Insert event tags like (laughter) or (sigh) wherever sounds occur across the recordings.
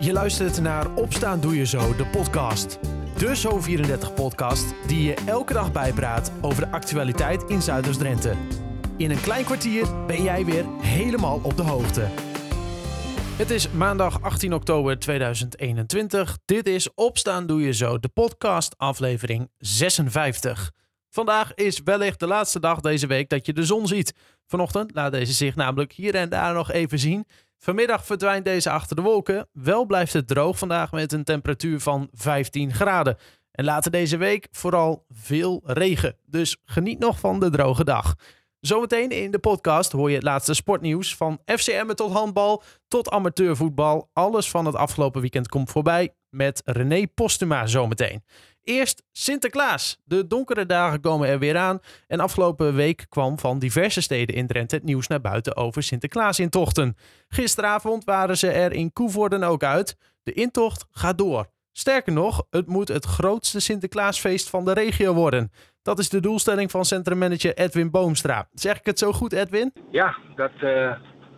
Je luistert naar Opstaan Doe Je Zo, de podcast. De Zo34-podcast die je elke dag bijpraat over de actualiteit in Zuiders-Drenthe. In een klein kwartier ben jij weer helemaal op de hoogte. Het is maandag 18 oktober 2021. Dit is Opstaan Doe Je Zo, de podcast aflevering 56. Vandaag is wellicht de laatste dag deze week dat je de zon ziet. Vanochtend laat deze zich namelijk hier en daar nog even zien. Vanmiddag verdwijnt deze achter de wolken. Wel blijft het droog vandaag met een temperatuur van 15 graden. En later deze week vooral veel regen. Dus geniet nog van de droge dag. Zometeen in de podcast hoor je het laatste sportnieuws. Van FCM tot handbal tot amateurvoetbal. Alles van het afgelopen weekend komt voorbij met René Postuma zometeen. Eerst Sinterklaas. De donkere dagen komen er weer aan. En afgelopen week kwam van diverse steden in Drenthe het nieuws naar buiten over Sinterklaas-intochten. Gisteravond waren ze er in Koevoorden ook uit. De intocht gaat door. Sterker nog, het moet het grootste Sinterklaasfeest van de regio worden. Dat is de doelstelling van centrummanager Edwin Boomstra. Zeg ik het zo goed, Edwin? Ja, dat, uh,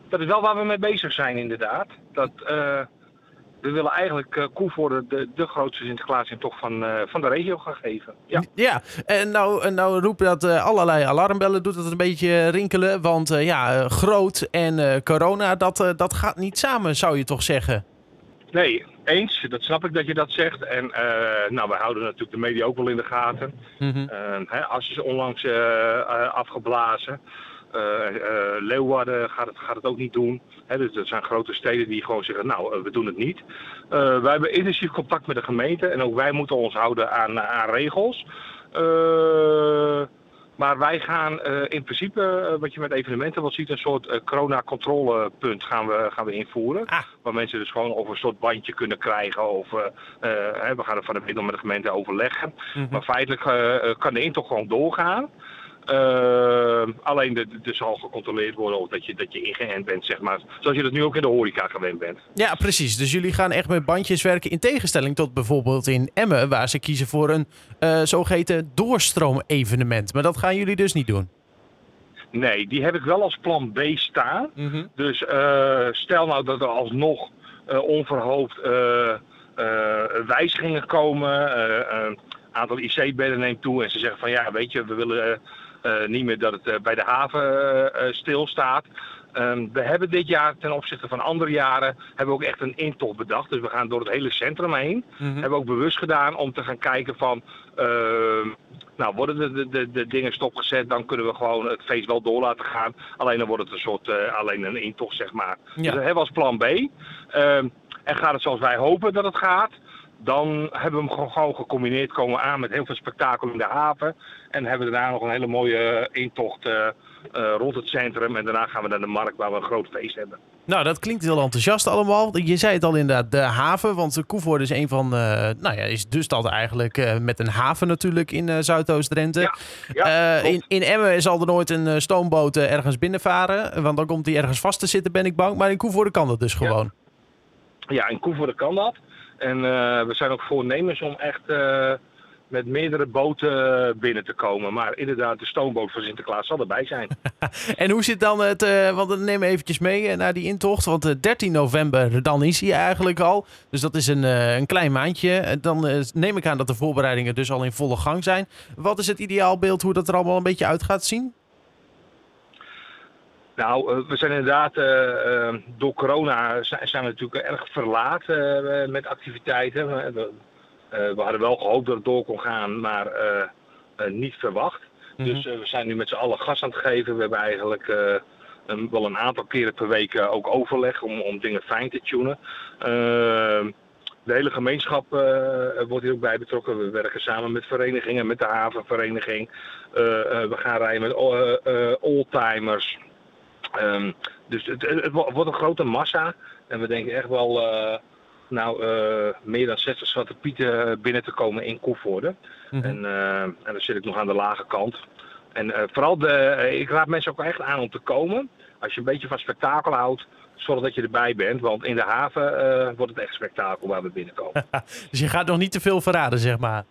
dat is wel waar we mee bezig zijn inderdaad. Dat, uh, we willen eigenlijk uh, Koevoorde de, de grootste Sinterklaasintocht van, uh, van de regio gaan geven. Ja, ja en nou, nou roepen dat uh, allerlei alarmbellen, doet het een beetje rinkelen. Want ja, groot en corona, dat, dat gaat niet samen, zou je toch zeggen? Nee, eens. Dat snap ik dat je dat zegt. En nou, wij houden natuurlijk de media ook wel in de gaten. Mm -hmm. hè, As is onlangs afgeblazen. Uh, uh, Leeuwarden gaat het, gaat het ook niet doen. Dus er zijn grote steden die gewoon zeggen, nou, uh, we doen het niet. wij hebben intensief contact met de gemeente en ook wij moeten ons houden aan, aan regels. maar wij gaan in principe, wat je met evenementen wel ziet, een soort corona-controlepunt gaan we, gaan we invoeren. Ah. Waar mensen dus gewoon over een soort bandje kunnen krijgen. Of we gaan er van de middel met de gemeente overleggen. Mm -hmm. Maar feitelijk kan de intocht gewoon doorgaan. Uh, alleen er zal gecontroleerd worden of dat je, dat je ingeënt bent, zeg maar. Zoals je dat nu ook in de horeca gewend bent. Ja, precies. Dus jullie gaan echt met bandjes werken in tegenstelling tot bijvoorbeeld in Emmen, waar ze kiezen voor een uh, zogeheten doorstroom-evenement. Maar dat gaan jullie dus niet doen? Nee, die heb ik wel als plan B staan. Mm -hmm. Dus uh, stel nou dat er alsnog onverhoopt wijzigingen komen, een aantal IC-bedden neemt toe en ze zeggen van ja, weet je, we willen uh, niet meer dat het uh, bij de haven uh, stilstaat. Um, we hebben dit jaar ten opzichte van andere jaren hebben we ook echt een intocht bedacht. Dus we gaan door het hele centrum heen. Mm -hmm. Hebben we ook bewust gedaan om te gaan kijken van... Ehm, nou, worden de, de, de, dingen stopgezet, dan kunnen we gewoon het feest wel door laten gaan. Alleen dan wordt het een soort, alleen een intocht, zeg maar. Ja. Dus dat hebben we als plan B. Um, en gaat het zoals wij hopen dat het gaat dan hebben we hem gewoon gecombineerd, komen we aan met heel veel spektakel in de haven. En hebben we daarna nog een hele mooie intocht uh, uh, rond het centrum. En daarna gaan we naar de markt waar we een groot feest hebben. Nou, dat klinkt heel enthousiast allemaal. Je zei het al inderdaad, de haven. Want Koevoorde is een van, uh, nou ja, is dus dat eigenlijk met een haven natuurlijk in Zuidoost-Drenthe. Ja, ja, in, in Emmen zal er nooit een stoomboot ergens binnenvaren. Want dan komt hij ergens vast te zitten, ben ik bang. Maar in Koevoorde kan dat dus gewoon. Ja, ja in Koevoorde kan dat. En uh, we zijn ook voornemens om echt uh, met meerdere boten binnen te komen. Maar inderdaad, de stoomboot van Sinterklaas zal erbij zijn. (laughs) en hoe zit dan het, uh, want neem eventjes mee naar die intocht. Want 13 november, dan is hij eigenlijk al. Dus dat is een, een klein maandje. Dan neem ik aan dat de voorbereidingen dus al in volle gang zijn. Wat is het ideaalbeeld hoe dat er allemaal een beetje uit gaat zien? Nou, we zijn inderdaad, uh, door corona zijn, we natuurlijk erg verlaat met activiteiten. We, we, hadden wel gehoopt dat het door kon gaan, maar niet verwacht. Mm -hmm. Dus we zijn nu met z'n allen gas aan het geven. We hebben eigenlijk een, wel een aantal keren per week ook overleg om, om dingen fijn te tunen. Ehm, de hele gemeenschap wordt hier ook bij betrokken. We werken samen met verenigingen, met de havenvereniging. we gaan rijden met oldtimers. Um, dus het, het, wordt een grote massa. En we denken echt wel uh, nou, uh, meer dan 60 zwarte pieten binnen te komen in Koevoorde. Mm -hmm. en, uh, en dan zit ik nog aan de lage kant. En vooral, de, ik raad mensen ook echt aan om te komen. Als je een beetje van spektakel houdt, zorg dat je erbij bent. Want in de haven wordt het echt spektakel waar we binnenkomen. (laughs) dus je gaat nog niet te veel verraden, zeg maar.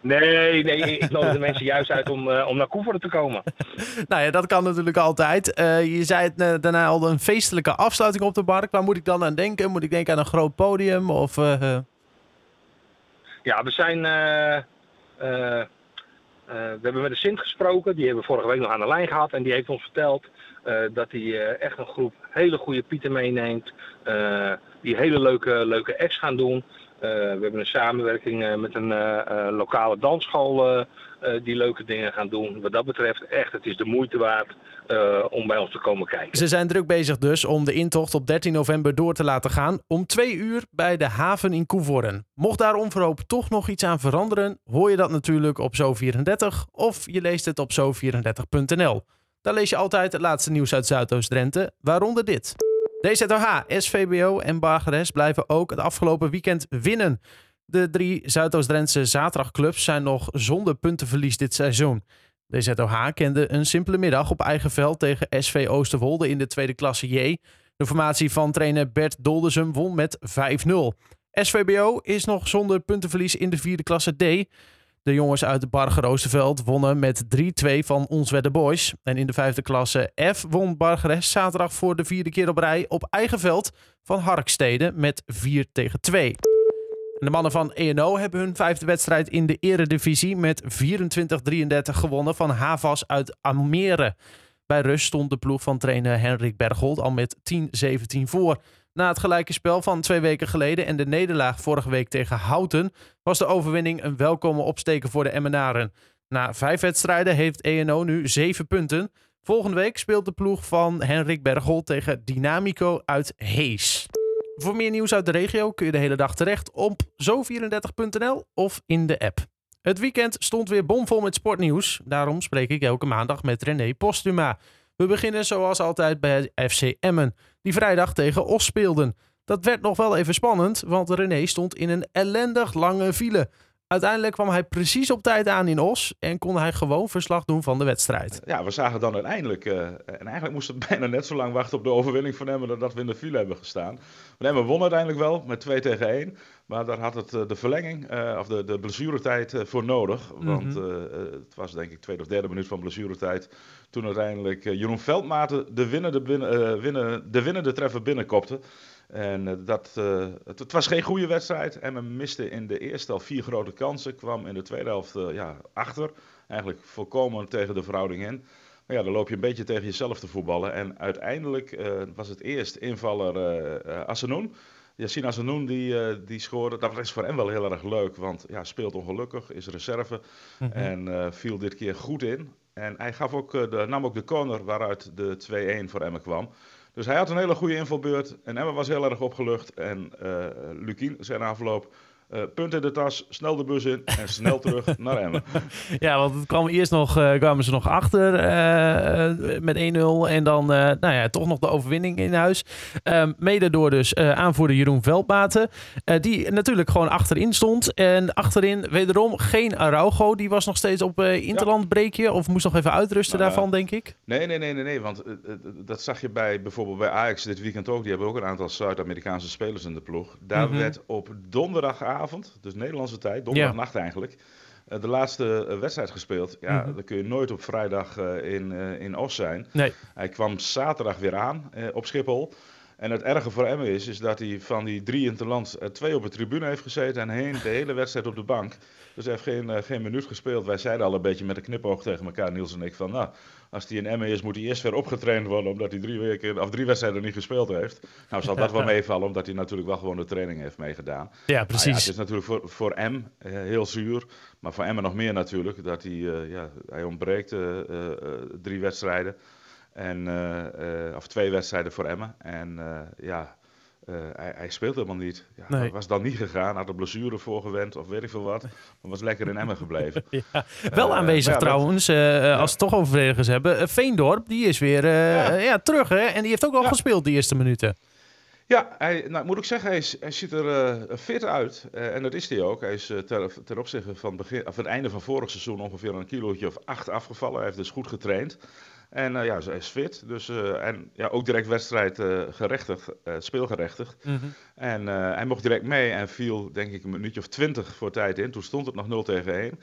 Nee, nee, ik (laughs) nodig de mensen juist uit om, om naar Koeveren te komen. (laughs) nou ja, dat kan natuurlijk altijd. je zei het daarna al een feestelijke afsluiting op de bark. Waar moet ik dan aan denken? Moet ik denken aan een groot podium? Of, Ja, we zijn eh, we hebben met de Sint gesproken, die hebben we vorige week nog aan de lijn gehad. En die heeft ons verteld eh, dat hij eh, echt een groep hele goede pieten meeneemt. die hele leuke, leuke acts gaan doen. We hebben een samenwerking met een lokale dansschool die leuke dingen gaan doen. Wat dat betreft, echt, het is de moeite waard om bij ons te komen kijken. Ze zijn druk bezig dus om de intocht op 13 november door te laten gaan om twee uur bij de haven in Koevoorden. Mocht daar onverhoopt toch nog iets aan veranderen, hoor je dat natuurlijk op Zo34 of je leest het op zo34.nl. Daar lees je altijd het laatste nieuws uit Zuidoost-Drenthe, waaronder dit. DZOH, SVBO en Bargeres blijven ook het afgelopen weekend winnen. De drie Zuidoost-Drentse zaterdagclubs zijn nog zonder puntenverlies dit seizoen. De ZOH kende een simpele middag op eigen veld tegen SV Oosterwolde in de tweede klasse J. De formatie van trainer Bert Doldesum won met 5-0. SVBO is nog zonder puntenverlies in de vierde klasse D. De jongens uit de Barger wonnen met 3-2 van Ons Wedde Boys. En in de vijfde klasse F won Bargeres zaterdag voor de vierde keer op rij op eigen veld van Harkstede met 4 tegen 2 de mannen van ENO hebben hun vijfde wedstrijd in de eredivisie met 24-33 gewonnen van Havas uit Almere. Bij rust stond de ploeg van trainer Henrik Berghold al met 10-17 voor. Na het gelijke spel van twee weken geleden en de nederlaag vorige week tegen Houten was de overwinning een welkome opsteken voor de Emmenaren. Na vijf wedstrijden heeft ENO nu zeven punten. Volgende week speelt de ploeg van Henrik Berghold tegen Dynamico uit Hees. Voor meer nieuws uit de regio kun je de hele dag terecht op zo34.nl of in de app. Het weekend stond weer bomvol met sportnieuws. Daarom spreek ik elke maandag met René Postuma. We beginnen zoals altijd bij FC Emmen, die vrijdag tegen Os speelden. Dat werd nog wel even spannend, want René stond in een ellendig lange file. Uiteindelijk kwam hij precies op tijd aan in Os en kon hij gewoon verslag doen van de wedstrijd. Ja, we zagen dan uiteindelijk, uh, en eigenlijk moesten we (laughs) bijna net zo lang wachten op de overwinning van Emmen dat we in de file hebben gestaan. Maar Emmen won uiteindelijk wel met 2 tegen 1, maar daar had het eh, de verlenging, uh, of de, de blessuretijd voor nodig. Want mm het was denk ik tweede of derde minuut van blessuretijd toen uiteindelijk Jeroen Veldmaten de winnende, binnen, winnen, de winnende treffer binnenkopte. En uh, dat, uh, het, het, was geen goede wedstrijd. En men miste in de eerste helft vier grote kansen. Kwam in de tweede helft uh, ja, achter. Eigenlijk volkomen tegen de verhouding in. Maar ja, dan loop je een beetje tegen jezelf te voetballen. En uiteindelijk was het eerst invaller uh, Assenoen. Yassine Assenoen die, die scoorde. Dat was voor hem wel heel erg leuk. Want ja, speelt ongelukkig, is reserve. Mm -hmm. En viel dit keer goed in. En hij gaf ook, de, nam ook de corner waaruit de 2-1 voor Emmen kwam. Dus hij had een hele goede invalbeurt. En Emma was heel erg opgelucht. En uh, Lukien zijn afloop uh, punt in de tas, snel de bus in en snel (laughs) terug naar Emmen. Ja, want het kwam eerst nog, uh, kwamen ze nog achter uh, met 1-0 en dan nou ja, toch nog de overwinning in huis. Ehm, mede door dus aanvoerder Jeroen Veldmaten, die natuurlijk gewoon achterin stond. En achterin wederom geen Araujo, die was nog steeds op interland breekje of moest nog even uitrusten nou, daarvan, denk ik. Nee, nee, nee, nee, nee want dat zag je bij bijvoorbeeld bij Ajax dit weekend ook. Die hebben ook een aantal Zuid-Amerikaanse spelers in de ploeg. Daar mm -hmm. werd op donderdagavond dus Nederlandse tijd, donderdagnacht eigenlijk, uh, de laatste uh, wedstrijd gespeeld. Ja, mm -hmm. dan kun je nooit op vrijdag uh, in, in Os zijn. Nee. Hij kwam zaterdag weer aan op Schiphol. En het erge voor Emmen is, is dat hij van die drie in het land twee op de tribune heeft gezeten en heen de hele wedstrijd op de bank. Dus hij heeft geen, uh, geen minuut gespeeld. Wij zeiden al een beetje met een knipoog tegen elkaar, Niels en ik, van nou, als hij in Emmen is, moet hij eerst weer opgetraind worden, omdat hij drie, weken, of drie wedstrijden niet gespeeld heeft. Nou zal dat wel (laughs) meevallen, omdat hij natuurlijk wel gewoon de training heeft meegedaan. Ja, precies. Nou ja, het is natuurlijk voor, voor M uh, heel zuur, maar voor Emmen nog meer natuurlijk, dat hij, ja, hij ontbreekt drie wedstrijden. En, of twee wedstrijden voor Emmen. En ja, uh, hij, hij, speelt helemaal niet. Ja, nee. Was dan niet gegaan, had een blessure voorgewend of weet ik veel wat. Maar was lekker in Emmen gebleven. (laughs) ja, wel aanwezig ja, trouwens, ja. als we het toch over verdedigers hebben. Veendorp, die is weer ja. terug hè? En die heeft ook al gespeeld de eerste minuten. Ja, hij, nou, moet ik zeggen, hij, is, hij ziet er fit uit. en dat is hij ook. Hij is ter, ten opzichte van begin, of het einde van vorig seizoen ongeveer een kilootje of acht afgevallen. Hij heeft dus goed getraind. En ja, hij is fit. Dus, en ja, ook direct wedstrijd gerechtigd, speelgerechtigd. Mhm. En hij mocht direct mee en viel denk ik een minuutje of twintig voor tijd in. Toen stond het nog 0 tegen 1.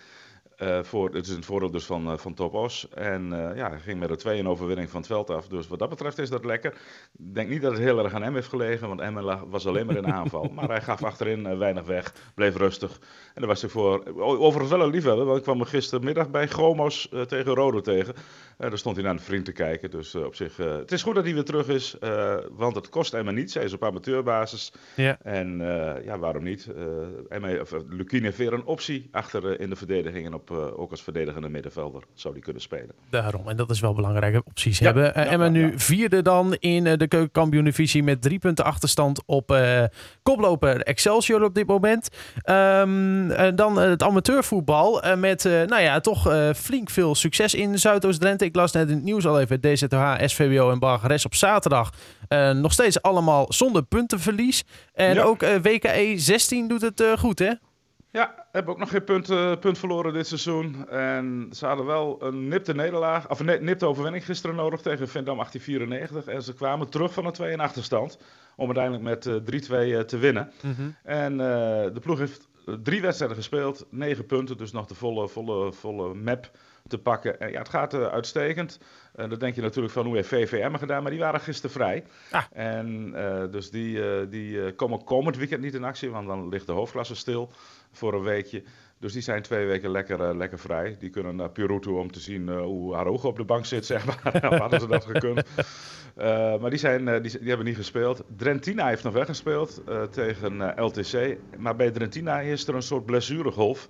Uh, voor, het is een voordeel dus van, uh, van Topos. En uh, ja, hij ging met een 2 overwinning van het veld af. Dus wat dat betreft is dat lekker. Ik denk niet dat het heel erg aan hem heeft gelegen, want Emmen was alleen maar in aanval. maar hij gaf achterin weinig weg, bleef rustig. En daar was ik voor overigens wel een liefhebber, want ik kwam gistermiddag bij Gomos tegen Rodo tegen. daar stond hij naar een vriend te kijken. Dus op zich, het is goed dat hij weer terug is, want het kost Emmen niets. Hij is op amateurbasis. Ja. En ja, waarom niet? Emmen, Lukien heeft weer een optie achter in de verdediging en op uh, ook als verdedigende middenvelder zou die kunnen spelen. Daarom, en dat is wel belangrijke opties ja, hebben. Uh, ja, Emma nu vierde dan in uh, de keukenkampioen-divisie met drie punten achterstand op koploper Excelsior op dit moment. Um, dan het amateurvoetbal met nou ja, toch flink veel succes in Zuidoost-Drenthe. Ik las net in het nieuws al even DZH, SVBO en Bargeres op zaterdag. nog steeds allemaal zonder puntenverlies. En ja. ook WKE 16 doet het goed hè? Ja, hebben ook nog geen punt, uh, punt verloren dit seizoen. En ze hadden wel een nipte nederlaag, of een nipte overwinning gisteren nodig tegen Vindam 1894. En ze kwamen terug van een 2 in achterstand om uiteindelijk met uh, 3-2 uh, te winnen. Mm -hmm. En de ploeg heeft drie wedstrijden gespeeld, negen punten, dus nog de volle, volle, volle map te pakken. En ja, het gaat uitstekend. En dan denk je natuurlijk van hoe heeft VVM gedaan, maar die waren gisteren vrij. Ah. En dus die, die komen komend weekend niet in actie, want dan ligt de hoofdklasse stil voor een weekje. Dus die zijn twee weken lekker, uh, lekker vrij. Die kunnen naar Peru toe om te zien uh, hoe haar ogen op de bank zit, zeg maar. (laughs) hadden ze dat gekund. Uh, maar die, zijn, die, hebben niet gespeeld. Drentina heeft nog weggespeeld tegen LTC. Maar bij Drentina is er een soort blessuregolf.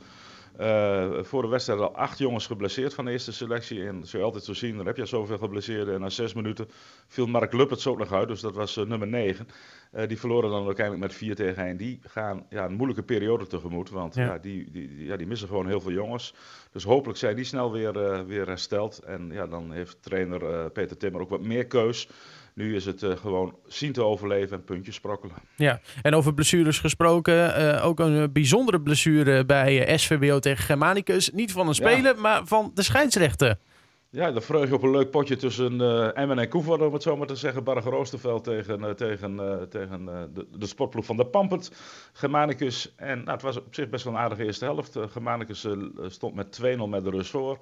Uh, voor de wedstrijd al acht jongens geblesseerd van de eerste selectie. En zo je altijd zo zien, dan heb je zoveel geblesseerden. En na zes minuten viel Mark Lupperts ook nog uit, dus dat was uh, nummer 9. Uh, die verloren dan uiteindelijk met 4 tegen 1. Die gaan ja, een moeilijke periode tegemoet, want ja. ja die, die, ja, die missen gewoon heel veel jongens. Dus hopelijk zijn die snel weer, weer hersteld. En ja, dan heeft trainer Peter Timmer ook wat meer keus. Nu is het uh, gewoon zien te overleven en puntjes sprokkelen. Ja, en over blessures gesproken. Uh, ook een bijzondere blessure bij uh, SVBO tegen Germanicus. Niet van een speler, ja. maar van de scheidsrechter. Ja, dan vreug je op een leuk potje tussen Emmen en Koevoort, om het zo maar te zeggen. Barger Oosterveld tegen, tegen, tegen de, de sportploeg van de Pampert. Germanicus. En nou, het was op zich best wel een aardige eerste helft. Germanicus stond met 2-0 met de rust voor.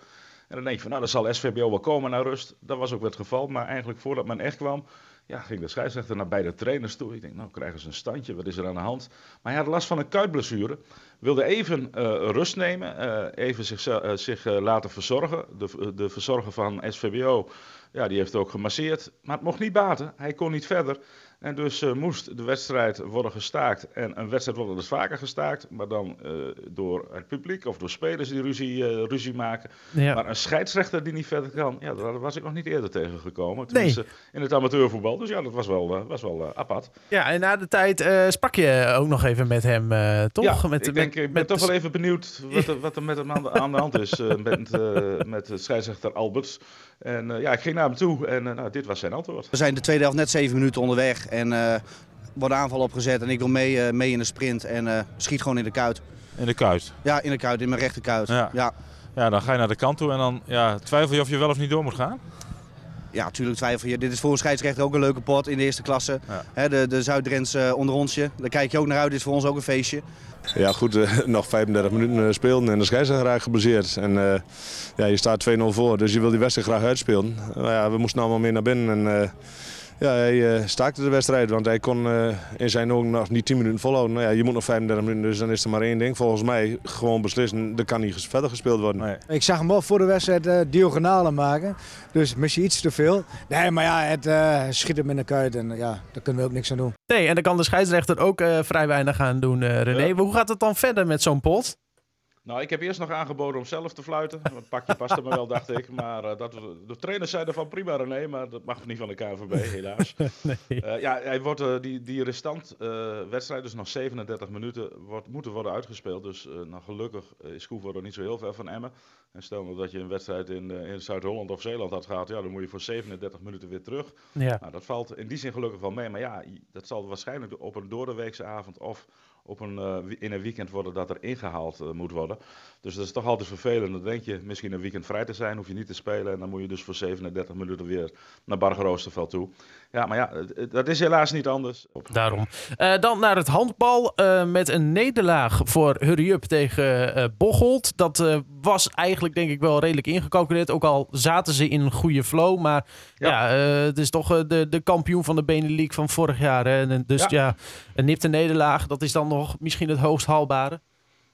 En dan denk je van, nou, dan zal SVBO wel komen naar rust. Dat was ook het geval. Maar eigenlijk voordat men echt kwam, ja, ging de scheidsrechter naar beide trainers toe. Ik denk, nou, krijgen ze een standje. Wat is er aan de hand? Maar hij had last van een kuitblessure. Wilde even uh, rust nemen. Uh, even zich, uh, zich laten verzorgen. De, de verzorger van SVBO, ja, die heeft ook gemasseerd. Maar het mocht niet baten. Hij kon niet verder. En dus uh, moest de wedstrijd worden gestaakt. En een wedstrijd wordt dus vaker gestaakt, maar dan uh, door het publiek of door spelers die ruzie, uh, ruzie maken. Ja. Maar een scheidsrechter die niet verder kan, ja, daar was ik nog niet eerder tegengekomen. Tenminste, nee. in het amateurvoetbal. Dus ja, dat was wel, was wel apart. Ja, en na de tijd sprak je ook nog even met hem, toch? Ja, met, ik, denk, met, ik ben met toch wel even benieuwd wat er, wat er met hem aan de, aan de hand is. (laughs) met, met scheidsrechter Alberts. En ja, ik ging naar hem toe en nou, dit was zijn antwoord. We zijn de tweede helft net zeven minuten onderweg. En uh, wordt aanval opgezet en ik wil mee, uh, mee in de sprint en uh, schiet gewoon in de kuit. In de kuit? Ja, in de kuit, in mijn rechterkuit. Ja. Ja. ja, dan ga je naar de kant toe en dan ja, twijfel je of je wel of niet door moet gaan? Ja, natuurlijk twijfel je. Dit is voor een scheidsrechter ook een leuke pot in de eerste klasse. Ja. He, de de Zuid-Drentse onder onsje. Daar kijk je ook naar uit. Dit is voor ons ook een feestje. Ja, goed, (laughs) nog 35 minuten spelen en de scheidsrechter raakt geblesseerd. En uh, ja, je staat 2-0 voor, dus je wil die wedstrijd graag uitspelen. Maar ja, we moesten allemaal meer naar binnen. En, uh, ja, hij uh, staakte de wedstrijd, want hij kon uh, in zijn ogen nog niet 10 minuten volhouden. Nou ja, je moet nog 35 minuten, dus dan is er maar één ding. Volgens mij gewoon beslissen, er kan niet verder gespeeld worden. Nee. Ik zag hem wel voor de wedstrijd uh, diagonalen maken, dus misschien iets te veel. Nee, maar ja, het schiet hem in de kuit en ja, daar kunnen we ook niks aan doen. Nee, en dan kan de scheidsrechter ook vrij weinig aan doen, René. Ja. Hoe gaat het dan verder met zo'n pot? Nou, ik heb eerst nog aangeboden om zelf te fluiten. Het pakje paste me wel, dacht ik. Maar uh, dat, de trainers zeiden van prima René, maar dat mag niet van de KNVB, helaas. (laughs) nee. uh, ja, hij wordt, uh, die, die restant wedstrijd, dus nog 37 minuten, wordt, moeten worden uitgespeeld. Dus nou, gelukkig is Koevoorde niet zo heel ver van Emmen. En stel nou dat je een wedstrijd in, eh, in Zuid-Holland of Zeeland had gehad, ja, dan moet je voor 37 minuten weer terug. Ja. Nou, dat valt in die zin gelukkig wel mee. Maar ja, dat zal waarschijnlijk op een doordeweekse avond of op een, eh, in een weekend worden dat er ingehaald eh, moet worden. Dus dat is toch altijd vervelend. Dan denk je misschien een weekend vrij te zijn, hoef je niet te spelen. En dan moet je dus voor 37 minuten weer naar Bargeroosterveld toe. Ja, maar ja, dat is helaas niet anders. Daarom. Eh, dan naar het handbal met een nederlaag voor Hurry Up tegen Bocholt. Dat was eigenlijk denk ik wel redelijk ingecalculeerd. Ook al zaten ze in een goede flow. Maar ja, Ja. het is toch de, de kampioen van de Benelux van vorig jaar. Hè? En, dus ja. Ja. een nipte nederlaag, dat is dan nog misschien het hoogst haalbare.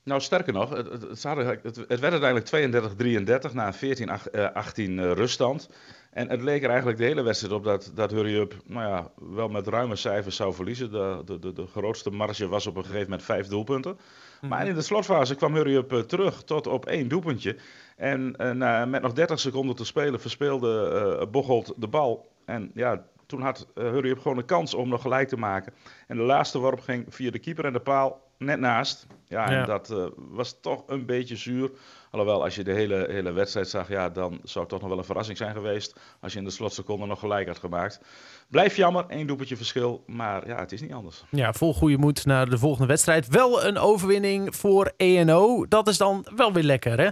Nou, sterker nog, het, het, het, het, het werd uiteindelijk 32-33 na een 14-18 eh, ruststand. En het leek er eigenlijk de hele wedstrijd op dat, dat Hurry Up nou ja, wel met ruime cijfers zou verliezen. De, de, de, de grootste marge was op een gegeven moment vijf doelpunten. Maar in de slotfase kwam Hurry Up eh, terug tot op één doelpuntje. En eh, met nog 30 seconden te spelen verspeelde eh Bocholt de bal. En ja, toen had Hurry Up gewoon een kans om nog gelijk te maken. En de laatste worp ging via de keeper en de paal net naast. Ja, Ja. en dat eh, was toch een beetje zuur. Alhoewel, als je de hele, hele wedstrijd zag, ja, dan zou het toch nog wel een verrassing zijn geweest. Als je in de slotseconde nog gelijk had gemaakt. Blijf jammer, één doelpuntje verschil. Maar ja, het is niet anders. Ja, vol goede moed naar de volgende wedstrijd. Wel een overwinning voor ENO. Dat is dan wel weer lekker, hè?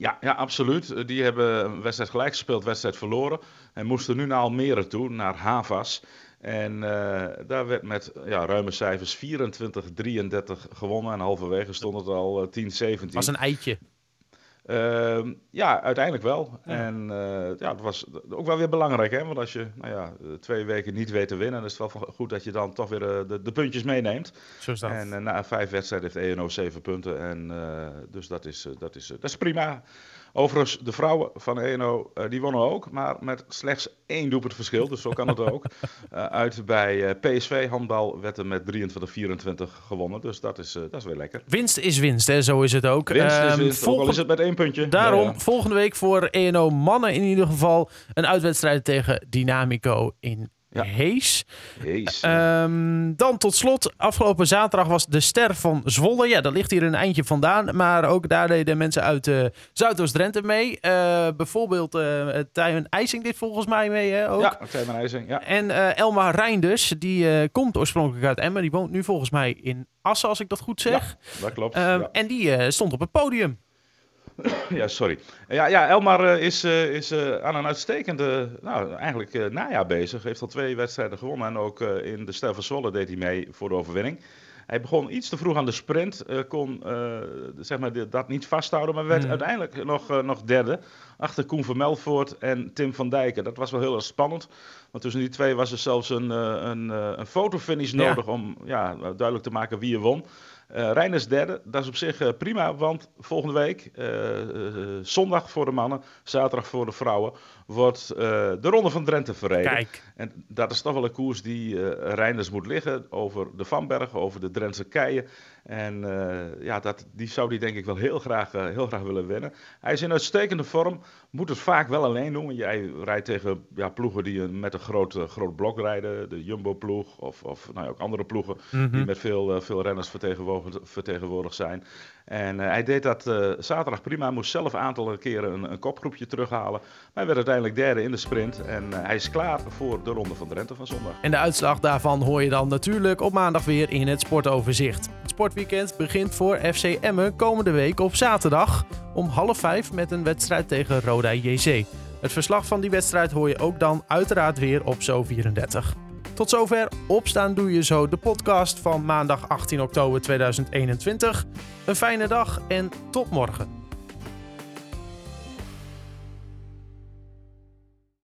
Ja, ja, absoluut. Eh, Die hebben wedstrijd gelijk gespeeld, wedstrijd verloren. En moesten nu naar Almere toe, naar Havas. En eh, daar werd met ja, ruime cijfers 24-33 gewonnen. En halverwege stond het al eh, 10-17. Was een eitje. Ehm, ja, uiteindelijk wel. Ja. En eh, ja, dat was ook wel weer belangrijk. Hè? Want als je nou ja, eh, twee weken niet weet te winnen, dan is het wel goed dat je dan toch weer eh, de, de puntjes meeneemt. Zo is dat. En na vijf wedstrijden heeft ENO zeven punten. En, dus dat is, dat, is, dat is prima. Overigens, de vrouwen van ENO, die wonnen ook. Maar met slechts één doelpunt verschil. Dus zo kan het ook. (laughs) Uit bij PSV handbal werd er met 23-24 gewonnen. Dus dat is, dat is weer lekker. Winst is winst, hè? zo is het ook. Winst is Ehm, ook al is het met één puntje. Daarom Ja, ja. volgende week voor ENO mannen in ieder geval een uitwedstrijd tegen Dynamico in Ja. Hees. Jezus. Ehm, dan tot slot, afgelopen zaterdag was de ster van Zwolle. Ja, dat ligt hier een eindje vandaan. Maar ook daar deden mensen uit eh Zuidoost-Drenthe mee. Eh, bijvoorbeeld eh Tijmen IJsing dit volgens mij mee hè, ook. Ja, Tijmen IJsing, ja. En eh Elma Reinders, die eh, komt oorspronkelijk uit Emmen. Die woont nu volgens mij in Assen, als ik dat goed zeg. Dat klopt. Ehm, ja. En die eh, stond op het podium. (coughs) Ja, sorry. Ja, ja Elmar eh, is, eh, is eh, aan een uitstekende, nou eigenlijk najaar bezig. Heeft al twee wedstrijden gewonnen en ook in de Stijl van Zwolle deed hij mee voor de overwinning. Hij begon iets te vroeg aan de sprint, kon zeg maar dat niet vasthouden, maar werd Hmm. uiteindelijk nog, nog derde. Achter Koen van Melvoort en Tim van Dijken. Dat was wel heel erg spannend, want tussen die twee was er zelfs een, een, een fotofinish Ja. nodig om ja, duidelijk te maken wie er won. Eh Reiners derde, dat is op zich eh, prima, want volgende week, eh, zondag voor de mannen, zaterdag voor de vrouwen, wordt de Ronde van Drenthe verreden. Kijk, En dat is toch wel een koers die Reiners moet liggen, over de Vanberg, over de Drentse keien. En eh, ja, dat, die zou die denk ik wel heel graag, eh, heel graag willen winnen. Hij is in uitstekende vorm, moet het vaak wel alleen doen. want Jij rijdt tegen ja, ploegen die met een groot, eh, groot blok rijden, de Jumbo-ploeg of, of nou ja, ook andere ploegen Mhm. die met veel, veel renners vertegenwoordigd, vertegenwoordigd zijn. En eh, hij deed dat eh, zaterdag prima, moest zelf een aantal keren een, kopgroepje terughalen. Maar hij werd uiteindelijk derde in de sprint en eh, hij is klaar voor de Ronde van Drenthe van zondag. En de uitslag daarvan hoor je dan natuurlijk op maandag weer in het sportoverzicht. Het sportweekend begint voor FC Emmen komende week op zaterdag om half vijf met een wedstrijd tegen Roda JC. Het verslag van die wedstrijd hoor je ook dan uiteraard weer op Zo34. Tot zover Opstaan Doe Je Zo, de podcast van maandag 18 oktober 2021. Een fijne dag en tot morgen.